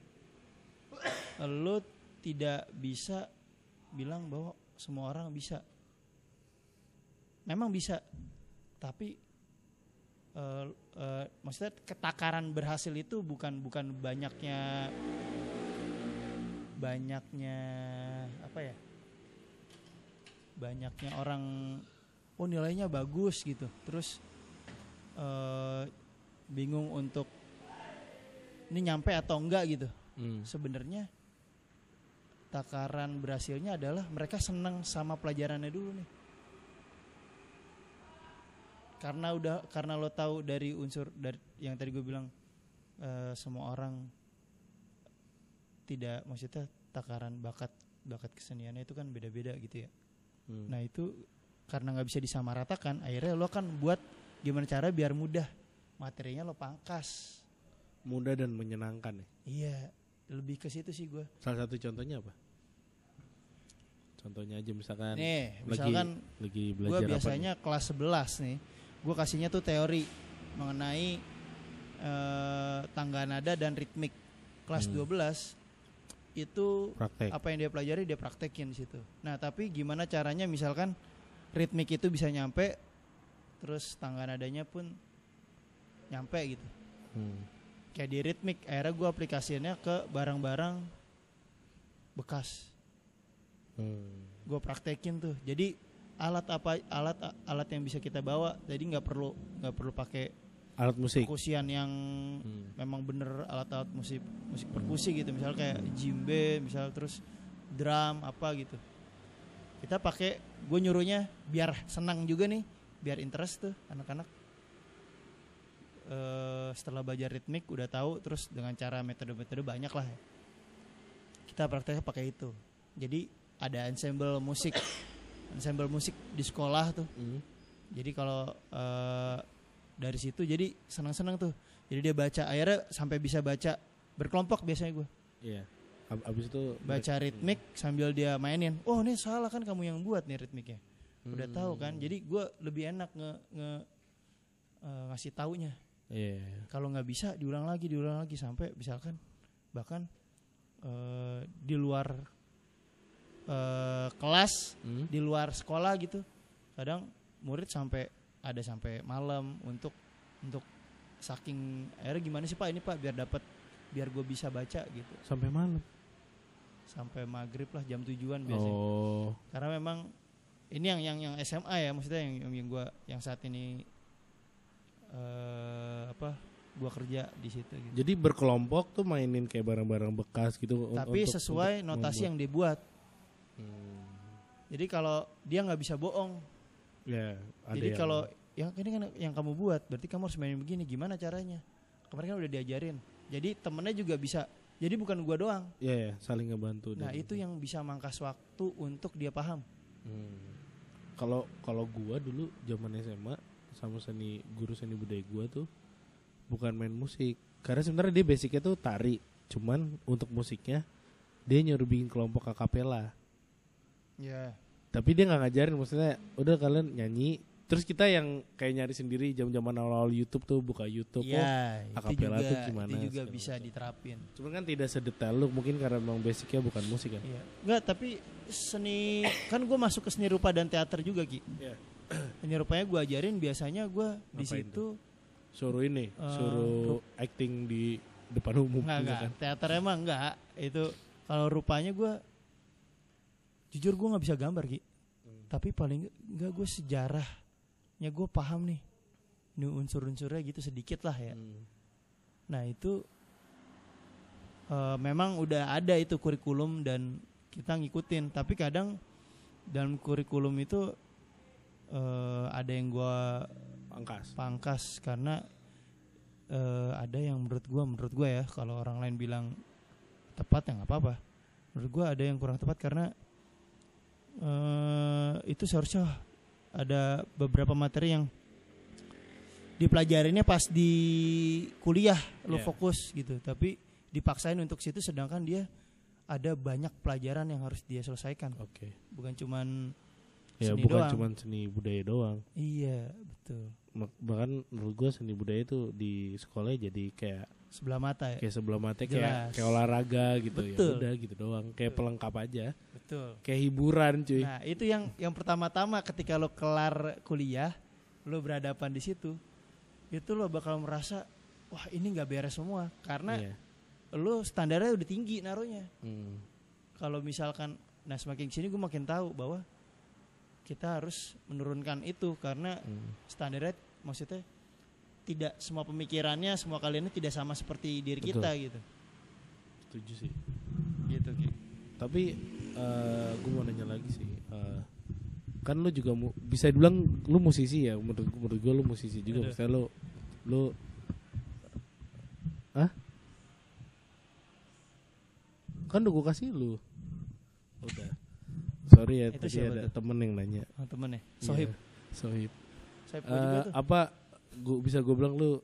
lo tidak bisa bilang bahwa semua orang bisa. Memang bisa tapi eh, eh, maksudnya ketakaran berhasil itu bukan bukan banyaknya banyaknya apa ya banyaknya orang oh nilainya bagus gitu. Terus eh, bingung untuk ini nyampe atau enggak gitu Hmm. sebenarnya takaran berhasilnya adalah mereka senang sama pelajarannya dulu nih karena udah karena lo tahu dari unsur dari yang tadi gue bilang eh, semua orang tidak maksudnya takaran bakat bakat keseniannya itu kan beda-beda gitu ya Hmm. nah itu karena nggak bisa disamaratakan akhirnya lo kan buat gimana cara biar mudah materinya lo pangkas mudah dan menyenangkan ya. iya lebih ke situ sih gue Salah satu contohnya apa? Contohnya aja misalkan nih lagi misalkan lagi gue belajar biasanya kelas 11 nih gue kasihnya tuh teori mengenai eh, tangga nada dan ritmik kelas Hmm. 12 itu apa? Praktek. apa yang dia pelajari dia praktekin di situ nah tapi gimana caranya misalkan ritmik itu bisa nyampe terus tangga nadanya pun nyampe gitu Hmm. kayak di ritmik akhirnya gue aplikasinya ke barang-barang bekas Hmm. gue praktekin tuh jadi alat apa alat alat yang bisa kita bawa jadi nggak perlu nggak perlu pakai Alat musik. perkusian yang Hmm. memang bener alat-alat musik musik perkusi gitu misal kayak jimbe misal terus drum apa gitu kita pakai gue nyuruhnya biar senang juga nih biar interest tuh anak-anak Eh, setelah belajar ritmik udah tahu terus dengan cara metode-metode banyak lah ya. kita prakteknya pakai itu jadi ada ensemble musik ensemble musik di sekolah tuh Hmm. jadi kalau eh, dari situ jadi senang-senang tuh. Jadi dia baca akhirnya sampai bisa baca berkelompok biasanya gue. Iya. Ab- Abis itu Baca ritmik sambil dia mainin. Oh, ini salah kan kamu yang buat nih ritmiknya. Udah Hmm. tahu kan. Jadi gue lebih enak nge, nge- eh, ngasih taunya. Iya. Kalau nggak bisa diulang lagi, diulang lagi sampai misalkan bahkan eh, di luar eh, kelas Hmm. di luar sekolah gitu kadang murid sampai ada sampai malam untuk untuk saking akhirnya gimana sih pak ini pak biar dapat biar gue bisa baca gitu Sampai malam. sampai maghrib lah jam tujuan biasanya Oh. karena memang ini yang yang yang SMA ya maksudnya yang yang, yang gue yang saat ini eh apa gue kerja di situ gitu Jadi berkelompok tuh mainin kayak barang-barang bekas gitu. tapi untuk- sesuai untuk notasi membuat. yang dibuat Hmm. jadi kalau dia nggak bisa bohong Ya, ada Jadi kalau yang ini kan yang kamu buat, berarti kamu harus mainin begini. Gimana caranya? Kemarin kan udah diajarin. Jadi temennya juga bisa. Jadi bukan gua doang. Iya, ya, saling ngebantu. Nah itu yang bisa mangkas waktu untuk dia paham. Hmm. Kalau kalau gua dulu zaman SMA sama seni guru seni budaya gua tuh bukan main musik. Karena sebenarnya dia basicnya tuh tari. Cuman untuk musiknya dia nyuruh bikin kelompok akapela. Ya. Tapi dia nggak ngajarin maksudnya udah kalian nyanyi terus kita yang kayak nyari sendiri jam-jaman awal-awal YouTube tuh buka YouTube. Oh, Iya. itu akapela tuh gimana, itu juga bisa macam. diterapin. Cuman kan tidak sedetail lu mungkin karena memang basicnya bukan musik kan. Iya. Enggak, tapi seni kan gua masuk ke seni rupa dan teater juga ki. Iya. Seni rupanya gua ajarin biasanya gua di situ Suruh ini, Eh, suruh acting di depan umum Enggak, gitu enggak. kan. Teater emang enggak. Itu kalau rupanya gue jujur gue nggak bisa gambar Ki. Hmm. Tapi paling enggak gue sejarahnya gue paham nih. Ini unsur-unsurnya gitu sedikit lah ya. Hmm. Nah itu eh, memang udah ada itu kurikulum dan kita ngikutin. Tapi kadang dalam kurikulum itu eh, ada yang gue Pangkas. pangkas karena eh, ada yang menurut gua menurut gua ya kalau orang lain bilang tepat ya nggak apa-apa menurut gua ada yang kurang tepat karena eh, itu seharusnya ada beberapa materi yang dipelajarinya pas di kuliah lo Iya. fokus gitu tapi dipaksain untuk situ sedangkan dia ada banyak pelajaran yang harus dia selesaikan Oke. bukan cuman Ya Seni bukan cuma seni budaya doang. iya betul Bahkan menurut gua seni budaya itu di sekolah jadi kayak sebelah mata ya kayak sebelah mata kayak Jelas. kayak olahraga gitu ya. Betul. Udah gitu doang. Kayak Betul. pelengkap aja. betul Kayak hiburan cuy. Nah, itu yang yang pertama-tama ketika lo kelar kuliah, lo berhadapan di situ, itu lo bakal merasa, wah ini nggak beres semua, karena Iya. lo standarnya udah tinggi naruhnya. Hmm. Kalau misalkan, nah semakin sini gue makin tahu bahwa kita harus menurunkan itu karena Hmm. standarnya maksudnya tidak semua pemikirannya, semua kalian tidak sama seperti diri Betul. kita gitu. Setuju sih. Gitu, Ki. Tapi eh gue mau nanya lagi sih. Eh, kan lu juga mu- bisa dibilang lu musisi ya. Menurut menurut gue lu musisi juga. Aduh. Maksudnya lu lu Hah? Kan udah gue kasih lu. Udah. Sorry ya Itu tadi siapa ada tuh? temen yang nanya. Oh, temen ya, Sohib. Iya, Sohib. Sohib juga Eh, tuh. apa gua bisa gue bilang lu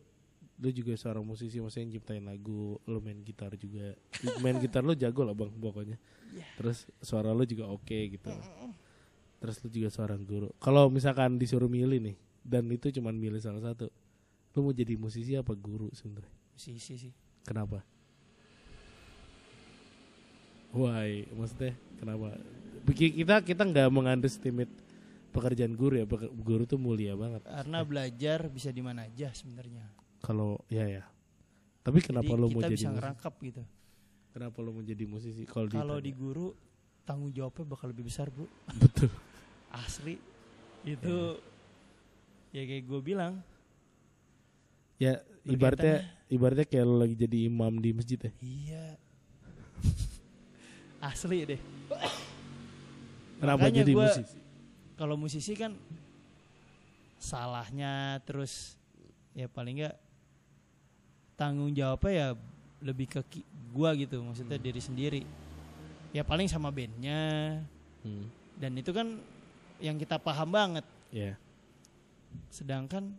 lu juga seorang musisi maksudnya nyiptain lagu lu main gitar juga main gitar lu jago lah bang pokoknya Iya. terus suara lu juga oke gitu terus lu juga seorang guru kalau misalkan disuruh milih nih dan itu cuman milih salah satu lu mau jadi musisi apa guru sebenarnya Musisi sih. kenapa why maksudnya kenapa kita kita nggak mengunderestimate pekerjaan guru ya. Peker- guru tuh mulia banget. Karena belajar bisa di mana aja sebenarnya. Kalau ya ya. Tapi kenapa Jadi lo mau jadi bisa ngerangkap gitu. kenapa lo mau jadi musisi? Kalau kalau ditanya? di guru tanggung jawabnya bakal lebih besar bro betul. Asli itu ya kayak gue bilang. Ya ibaratnya ibaratnya kayak lo lagi jadi imam di masjid ya? Iya. Asli deh kenapa Makanya jadi gua- musisi? kalau musisi kan salahnya terus ya paling nggak tanggung jawabnya ya lebih ke gua gitu maksudnya diri sendiri. Ya paling sama bandnya. Hmm, dan itu kan yang kita paham banget. Ya sedangkan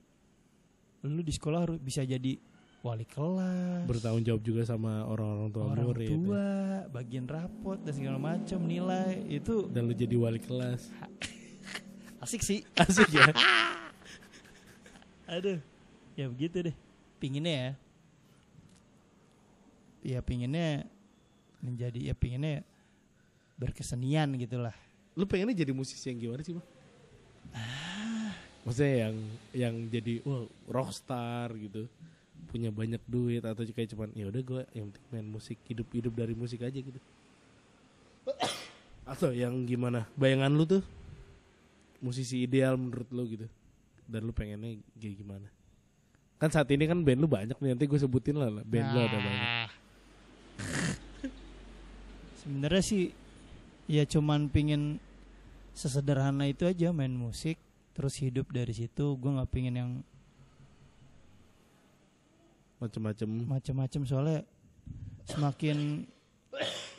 lu di sekolah harus bisa jadi wali kelas bertanggung jawab juga sama orang-orang tua orang murid ya. tua bagian rapot dan segala macam nilai itu dan lo jadi wali kelas asik sih asik ya Aduh, ya begitu deh. Pinginnya ya. Ya pinginnya menjadi ya pinginnya berkesenian gitulah. lu pengennya jadi musisi yang gimana sih bang maksudnya yang yang jadi wah rockstar gitu punya banyak duit atau kayak cuman ya udah gue yang penting main musik hidup hidup dari musik aja gitu. Atau yang gimana bayangan lu tuh? Musisi ideal menurut lu gitu. Dan lu pengennya kayak gimana? Kan saat ini kan band lu banyak nih nanti gue sebutin lah lah, band lu ada banyak. Ah. Sebenarnya sih ya cuman pingin sesederhana itu aja main musik terus hidup dari situ. Gue nggak pingin yang macem-macem macem-macem soalnya semakin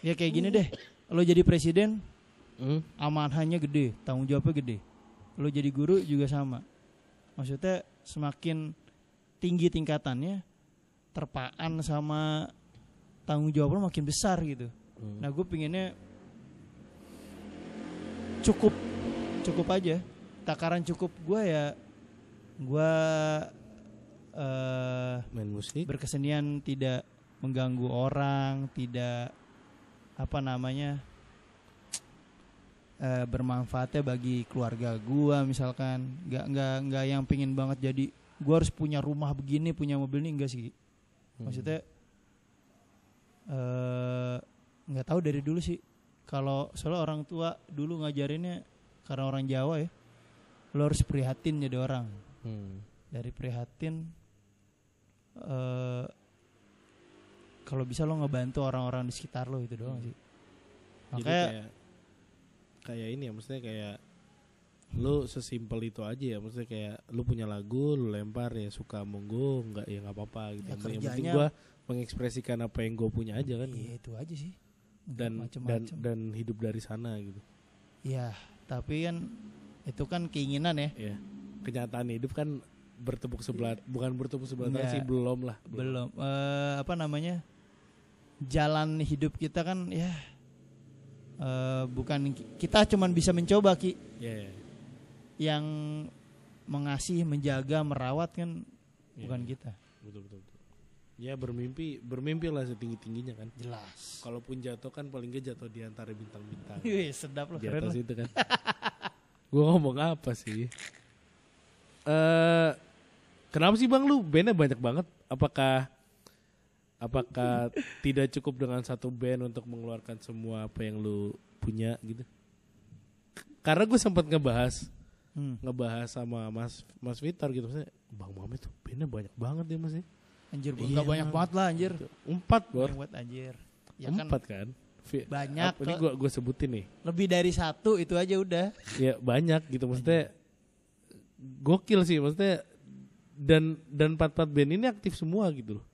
ya kayak gini deh. Lo jadi presiden Hmm? amanahnya gede, tanggung jawabnya gede. Lo jadi guru juga sama. Maksudnya semakin tinggi tingkatannya, terpaan sama tanggung jawab lo makin besar gitu. Hmm. Nah gue pinginnya cukup, cukup aja. Takaran cukup gue ya, gue eh main musik berkesenian tidak mengganggu orang, tidak apa namanya eh, bermanfaatnya bagi keluarga gua misalkan, nggak nggak nggak yang pingin banget jadi gua harus punya rumah begini, punya mobil ini enggak sih. Hmm. Maksudnya eh nggak tahu dari dulu sih. Kalau soalnya orang tua dulu ngajarinnya karena orang Jawa ya, lo harus prihatin jadi orang Hmm. dari prihatin eh kalau bisa lo ngebantu orang-orang di sekitar lo itu doang sih. Jadi makanya kayak kayak ini ya maksudnya kayak lu sesimpel itu aja ya maksudnya kayak lu punya lagu lu lempar ya suka monggo nggak ya nggak apa-apa gitu. Ya, yang, penting- yang penting kerjanya- gua mengekspresikan apa yang gue punya aja kan. Iya itu aja sih. Dan dan macem-macem. dan hidup dari sana gitu. Iya, tapi kan itu kan keinginan ya. Ya kenyataan hidup kan bertepuk sebelah bukan bertepuk sebelah tangan Nggak. sih belum lah. Belum. Eh, apa namanya? Jalan hidup kita kan ya eh, bukan kita cuman bisa mencoba ki. Ya ya, yang mengasih menjaga merawat kan ya, bukan kita. Betul betul betul. ya bermimpi bermimpi lah setinggi tingginya kan. Jelas. Kalaupun jatuh kan paling gak jatuh di antara bintang-bintang. Wih, sedap loh di keren atas itu kan. gue ngomong apa sih? Eh, kenapa sih bang lu bandnya banyak banget? Apakah apakah tidak cukup dengan satu band untuk mengeluarkan semua apa yang lu punya gitu? Karena gue sempat ngebahas Hmm. ngebahas sama Mas Mas Vitor gitu maksudnya Bang Mame tuh bandnya banyak banget ya mas ya Anjir, Iya, enggak banyak Bang. banget lah anjir. empat bor Banyak banget anjir. Ya kan empat kan, Vi- banyak ini gue gue sebutin nih lebih dari satu itu aja udah. ya banyak gitu maksudnya gokil sih maksudnya dan dan empat empat band ini aktif semua gitu loh.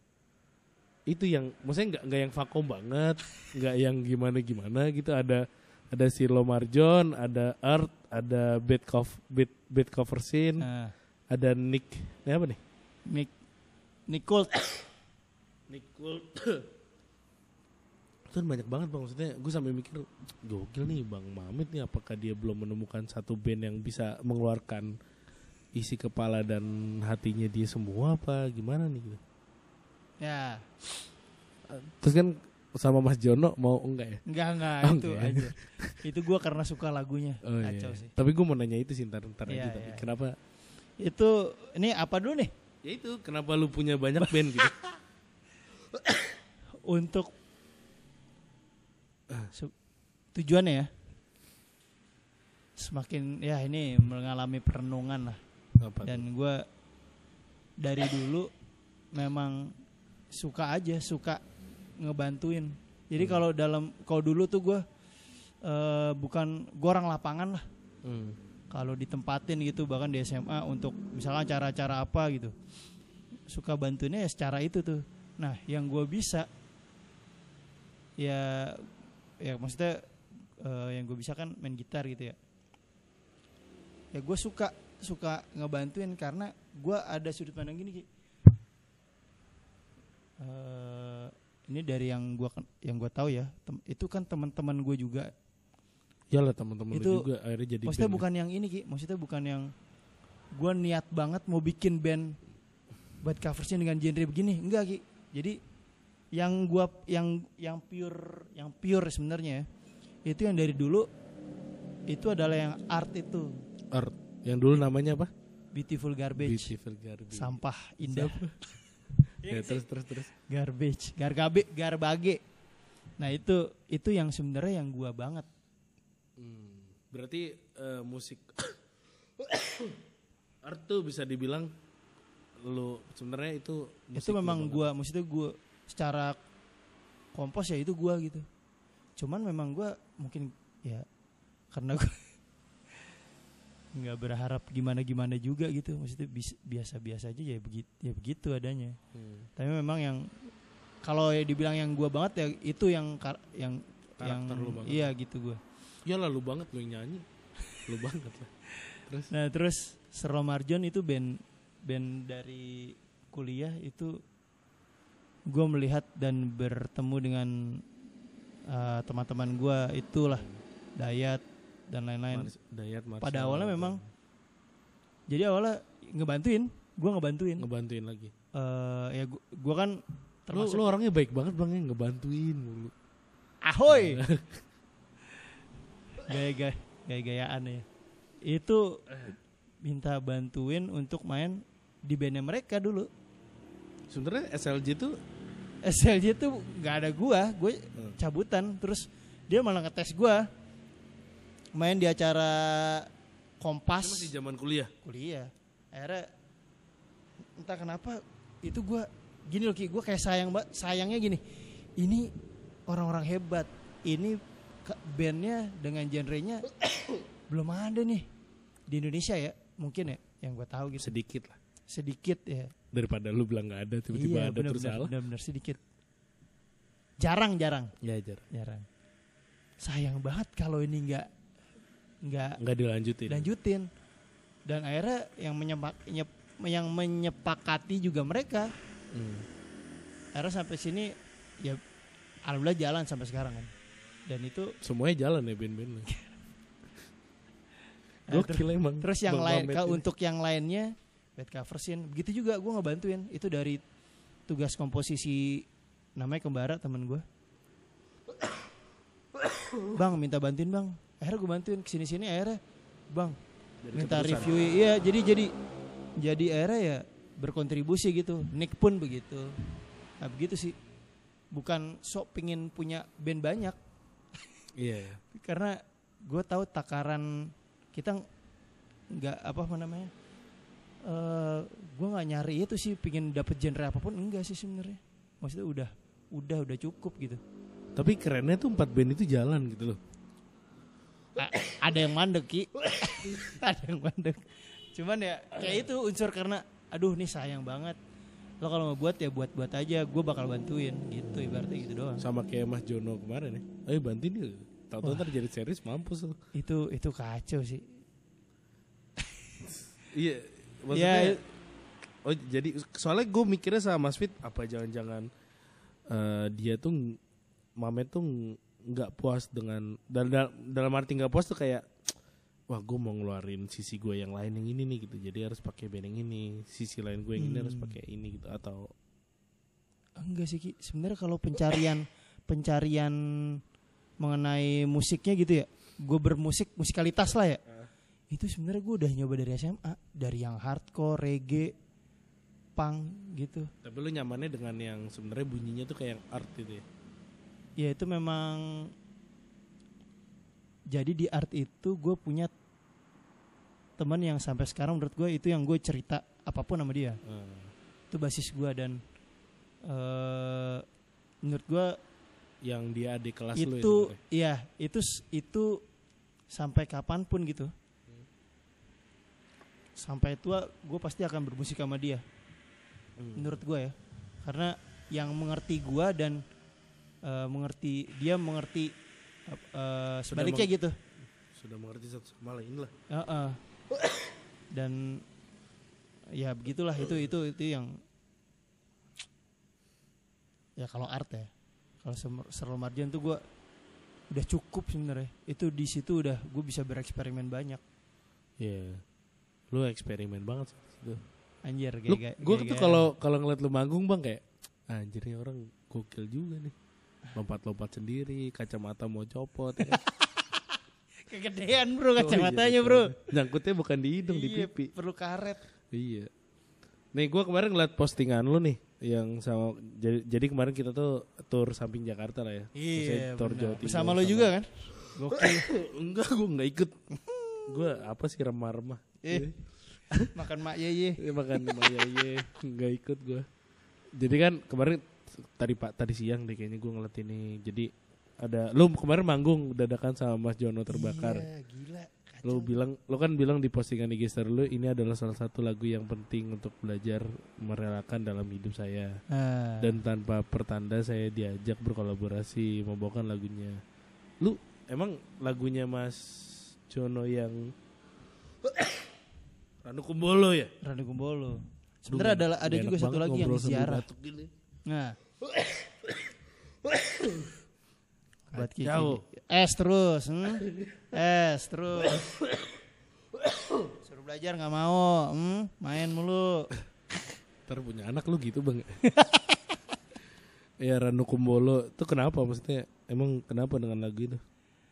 Itu yang maksudnya nggak nggak yang vakum banget nggak yang gimana gimana gitu. Ada ada Silo Marjon ada Earth ada Bad Cover Bad, Bad Cover Scene Nah, ada Nick ini apa nih? Nick Nicole Nick Gold itu kan banyak banget bang. Maksudnya gue sampai mikir gokil nih bang Mamit nih apakah dia belum menemukan satu band yang bisa mengeluarkan isi kepala dan hatinya dia semua apa gimana nih gitu ya terus kan sama Mas Jono mau enggak ya? Enggak enggak Oh, itu enggak. aja. itu gua karena suka lagunya. Oh, iya. Kacau sih. Tapi gue mau nanya itu sih ntar, ntar Iya, aja tapi iya. kenapa? Itu ini apa dulu nih? Ya itu kenapa lu punya banyak band gitu? Untuk su- tujuannya ya. Semakin ya ini mengalami perenungan lah. Apa? Dan gua dari dulu memang suka aja, suka ngebantuin. Jadi kalau dalam kalau dulu tuh gua eh, bukan gua orang lapangan lah. Hmm. kalau ditempatin gitu bahkan di SMA untuk misalnya acara-acara apa gitu suka bantuinnya ya secara itu tuh nah yang gue bisa ya ya maksudnya eh, yang gue bisa kan main gitar gitu ya ya gue suka suka ngebantuin karena gue ada sudut pandang gini Ki. Eh, ini dari yang gue yang gue tahu ya tem- itu kan teman-teman gue juga Iyalah teman-teman Itu- juga akhirnya jadi maksudnya band. bukan yang ini ki maksudnya bukan yang gue niat banget mau bikin band buat coversnya dengan genre begini enggak ki jadi yang gua yang yang pure yang pure sebenarnya ya, itu yang dari dulu itu adalah yang art itu Art. Yang dulu namanya apa? beautiful garbage. Beautiful Garbage. sampah indah. Ya, terus terus terus. garbage. Gargabe garbage. Nah itu itu yang sebenarnya yang gua banget. Hmm, Berarti eh, musik art tuh bisa dibilang lu sebenarnya itu itu musik lu memang gua maksudnya gua secara kompos ya itu gua gitu. Cuman memang gua mungkin ya karena gua nggak berharap gimana gimana juga gitu maksudnya bis- biasa-biasa aja ya begitu ya begitu adanya Hmm. tapi memang yang kalau ya dibilang yang gua banget ya itu yang kar- yang yang Karakter lu banget. iya gitu gua Ya lah lu banget lu yang nyanyi. Lu banget lah. Terus Nah terus Sero Marjon itu band band dari kuliah itu gue melihat dan bertemu dengan uh, teman-teman gue itulah Dayat dan lain-lain. Maris- Dayat Marcel, Pada awalnya memang Jadi awalnya ngebantuin, gue ngebantuin. ngebantuin lagi. Eh ya gue kan termasuk lu orangnya baik banget bang yang ngebantuin mulu. ahoy gaya-gaya gaya-gayaan ya itu minta bantuin untuk main di bandnya mereka dulu Sebenarnya SLJ tuh SLJ tuh nggak ada gua gue Hmm. cabutan terus dia malah ngetes gua main di acara itu Kompas masih zaman kuliah. kuliah akhirnya entah kenapa itu gua gini loh Ki gue kayak sayang mbak sayangnya gini ini orang-orang hebat ini bandnya dengan genrenya belum ada nih di Indonesia ya mungkin ya yang gue tahu gitu Sedikit lah. sedikit ya Daripada lu bilang nggak ada tiba-tiba iya ada terus benar-benar salah. benar-benar sedikit jarang jarang Ya jar. jarang sayang banget kalau ini nggak nggak Nggak dilanjutin. lanjutin dan akhirnya yang menyepak nyep- yang menyepakati juga mereka Hmm. akhirnya sampai sini ya alhamdulillah jalan sampai sekarang kan dan itu Semuanya jalan ya band-band lu. Nah, Gokil emang. terus yang Bang lain kalau untuk yang lainnya bad coversin begitu juga gue ngebantuin itu dari tugas komposisi namanya kembara temen gue bang minta bantuin bang akhirnya gue bantuin ke sini sini akhirnya bang Jadi minta review. Iya jadi jadi jadi akhirnya ya berkontribusi gitu. Nick pun begitu. Nah begitu sih. Bukan sok pingin punya band banyak. Iya. iya. karena gue tahu takaran kita nggak apa namanya eh gue nggak nyari itu sih pingin dapet genre apa pun enggak sih sebenarnya. Maksudnya udah udah udah cukup gitu. Tapi kerennya tuh empat band itu jalan gitu loh. Ada yang mandek ki ada yang mandek cuman ya kayak itu unsur karena aduh nih sayang banget lo kalau mau buat ya buat buat aja gue bakal bantuin gitu ibaratnya gitu doang Sama kayak Mas Jono kemarin ya. Ayo bantuin yuk. Tahu-tahu ntar jadi series mampus lu. itu itu kacau sih Iya. ya Maksudnya Oh jadi soalnya gue mikirnya sama Mas Fit apa jangan-jangan eh, dia tuh Mamet tuh nggak puas dengan dalam dalam arti nggak puas tuh kayak wah gue mau ngeluarin sisi gue yang lain yang ini nih gitu. Jadi harus pakai band yang ini sisi lain gue yang ini harus Hmm. pakai ini gitu. Atau enggak sih ki. Sebenarnya kalau pencarian pencarian mengenai musiknya gitu ya gue bermusik musikalitas lah ya itu sebenarnya gue udah nyoba dari SMA dari yang hardcore reggae punk gitu. Tapi lu nyamannya dengan yang sebenarnya bunyinya tuh kayak yang art gitu ya. Ya itu memang jadi di art itu gue punya teman yang sampai sekarang menurut gue itu yang gue cerita apa pun sama dia Hmm. itu basis gue dan eh menurut gue Yang dia adik kelas lu ya itu sebenarnya. iya itu itu sampai kapan pun gitu sampai tua gue pasti akan bermusik sama dia Hmm. menurut gue ya karena yang mengerti gue dan eh, mengerti dia mengerti eh, sebaliknya meng- gitu sudah mengerti satu sama lain lah. Heeh. dan ya begitulah itu itu itu yang ya kalau art ya kalau Serlo Marjan tuh gue udah cukup sebenarnya itu di situ udah gue bisa bereksperimen banyak Iya. Lu eksperimen banget sih. Gitu. anjir gue tuh kalau kalau ngeliat lu manggung bang kayak anjir nih orang gokil juga nih. Lompat-lompat sendiri, kacamata mau copot. ya kegedean bro Oh, iya, kacamatanya betul. bro Nyangkutnya bukan di hidung, di Iya, pipi. perlu karet Iya. Nih gue kemarin ngeliat postingan lu nih yang sama jadi, jadi kemarin kita tuh tour samping Jakarta lah ya. Iya tour. Jawa Timur bersama lo juga kan gokil Enggak, gue nggak ikut. gue apa sih remah-remah. Eh. makan mak yeye makan Maya ye nggak ikut gue. Jadi kan kemarin tadi pak tadi siang deh kayaknya gue ngeliat ini. Jadi ada lu kemarin manggung dadakan sama Mas Jono terbakar. iya, gila Lu bilang lu kan bilang di postingan IG story lu ini adalah salah satu lagu yang penting untuk belajar merelakan dalam hidup saya. Ah. Dan tanpa pertanda saya diajak berkolaborasi membawakan lagunya. Lu emang lagunya Mas Jono yang Ranu Kumbolo ya? Ranu Kumbolo. Sebenarnya ada ada juga satu lagi yang gini. Nah. Buat Kiki. Kacau. Es terus, hmm? Es terus. Suruh belajar nggak mau, hmm? Main mulu. Ntar punya anak lu gitu bang Ya Ranu Kumbolo Itu kenapa maksudnya Emang kenapa dengan lagu itu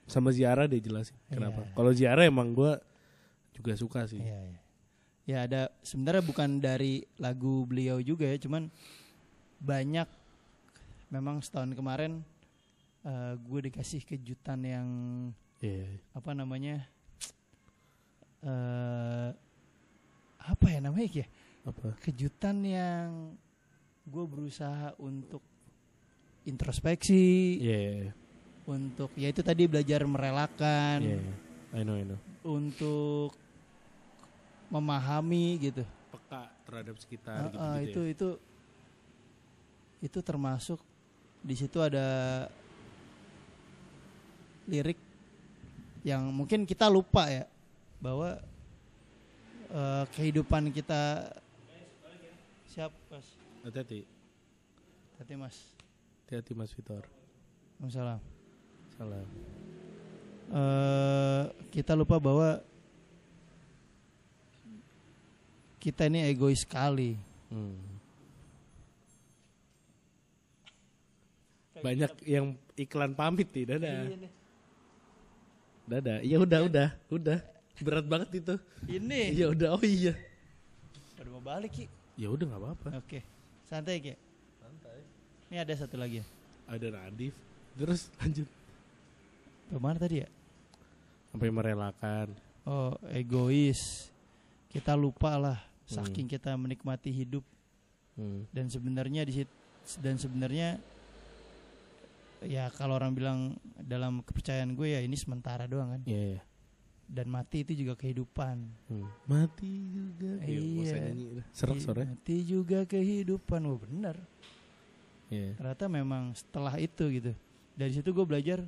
Sama Ziara deh jelasin Kenapa Iya. Kalau Ziara emang gue Juga suka sih Iya, iya. Ya ada sebenarnya bukan dari lagu beliau juga ya, cuman banyak memang setahun kemarin eh, gue dikasih kejutan yang Iya. apa namanya eh apa ya namanya ya? Apa? Kejutan yang gue berusaha untuk introspeksi Iya iya untuk ya itu tadi belajar merelakan. Iya I know I know. Untuk memahami gitu. Peka terhadap sekitar Ah, ah, gitu-gitu itu ya. itu itu termasuk di situ ada lirik yang mungkin kita lupa ya bahwa eh, kehidupan kita siap mas Hati-hati hati mas Hati-hati Mas Vitor Salam. Salam eh kita lupa bahwa kita ini egois sekali. hmm. Banyak yang iklan pamit nih Dadah Dadah Iya udah udah Udah Berat banget itu Ini. Iya udah oh iya Udah mau balik Ki. Ya udah nggak apa-apa. Oke. Santai Ki. Santai. Ini ada satu lagi ya. Ada Radif. Terus lanjut Ke mana tadi ya? sampai merelakan. Oh, egois. Kita lupa lah saking kita menikmati hidup Hmm. dan sebenarnya di dan sebenarnya ya kalau orang bilang dalam kepercayaan gue ya ini sementara doang kan. Iya. iya. Dan mati itu juga kehidupan. Hmm. Mati juga. Iya. Iya. Iya. Serak sore. Mati juga kehidupan. Oh benar. Iya. Ternyata memang setelah itu gitu. Dari situ gue belajar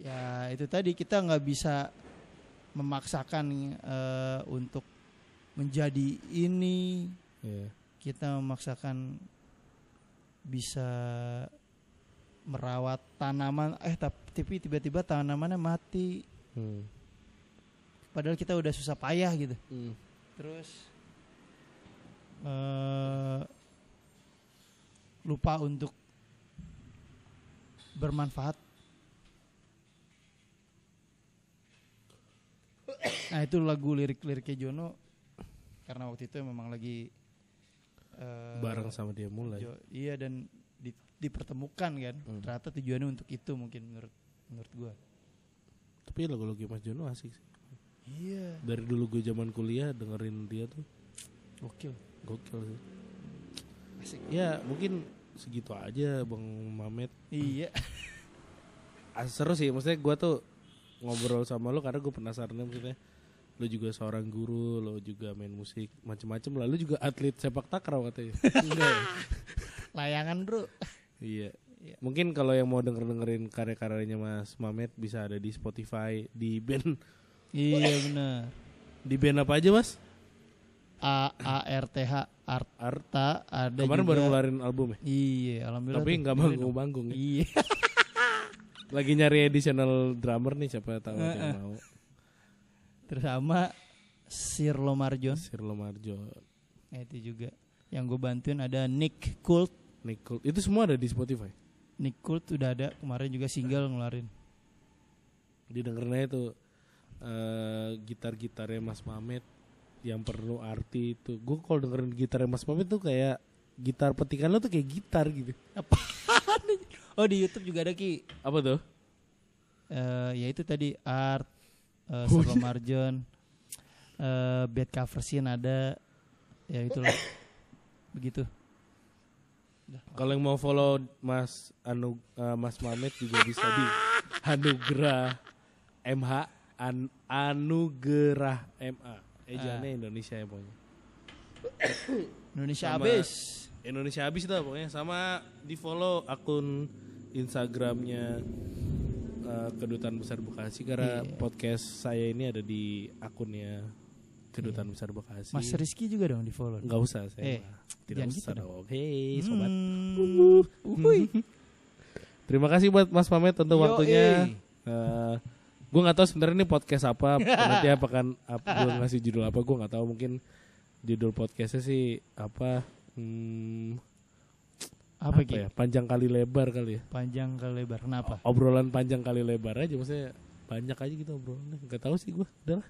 ya itu tadi kita nggak bisa memaksakan eh, untuk menjadi ini Iya. kita memaksakan bisa merawat tanaman eh tapi tiba-tiba tanamannya mati Hmm. padahal kita udah susah payah gitu Hmm. terus eh lupa untuk bermanfaat. Nah itu lagu lirik-liriknya Jono karena waktu itu memang lagi eh, Bareng sama dia mulai. Jo- iya dan dipertemukan kan. Hmm. Ternyata tujuannya untuk itu mungkin menurut menurut gua. Tapi lagu-lagu Mas Jono asik sih. Iya. Dari dulu gue zaman kuliah dengerin dia tuh Gokil. gokil sih. Asik. Ya mungkin segitu aja Bang Mamet. Iya. Ah, seru sih maksudnya gue tuh ngobrol sama lo karena gue penasaran maksudnya lo juga seorang guru lo juga main musik macem-macem lalu juga atlet sepak takraw katanya Enggak ya? Layangan, Bro. Iya Iya. mungkin kalau yang mau denger dengerin karya-karyanya Mas Mamet bisa ada di Spotify di band iya benar. di band apa aja Mas A A R T H Art Arta ada kemarin juga. baru ngeluarin album ya Iya, alhamdulillah. tapi nggak Dengerin manggung dong. manggung ya. Iya. lagi nyari additional drummer nih siapa tahu ada yang mau Terus sama Sirlo Marjon. Sirlo Marjo Nah, itu juga. Yang gue bantuin ada Nick Kult. Nicole itu semua ada di Spotify Nick Kult udah ada kemarin juga single ngeluarin. didengerin aja tuh eh, gitar-gitarnya Mas Mamet yang perlu arti itu. Gue kalau dengerin gitarnya Mas Mamet tuh kayak gitar petikan lo tuh kayak gitar gitu. Oh di YouTube juga ada ki. Apa tuh? Eh ya itu tadi Art, uh, Oh, Sirlo iya. Marjon, eh Bad Cover Scene ada. Ya itulah. Begitu. Kalau yang mau follow Mas Anu eh, Mas Mamet juga bisa di Anugerah MH An- Anugerah MA. Ejaannya Indonesia ya pokoknya. Indonesia Sama- habis. Indonesia habis dah pokoknya sama di follow akun Instagramnya eh, Kedutaan Besar Bekasi karena Iya. podcast saya ini ada di akunnya Kedutaan Besar Bekasi. Mas Rizky juga dong di follow. Nggak usah saya Eh, tidak usah gitu dong. Hei sobat. Hmm. Uhuy. Terima kasih buat Mas Pamet untuk Yoi. waktunya. Eh gue nggak tahu sebenarnya ini podcast apa. Nanti apa kan apa, gue ngasih judul apa gue nggak tahu mungkin judul podcastnya sih apa. Hmm, Apa, apa ya panjang kali lebar kali ya Panjang ke lebar. Kenapa? obrolan panjang kali lebar aja maksudnya banyak aja gitu obrolannya nggak tahu sih gue udahlah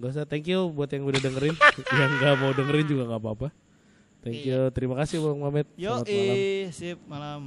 nggak usah thank you buat yang udah dengerin. Yang nggak mau dengerin juga nggak apa-apa. Thank you terima kasih bang Mamet. Yo, selamat malam. sip malam.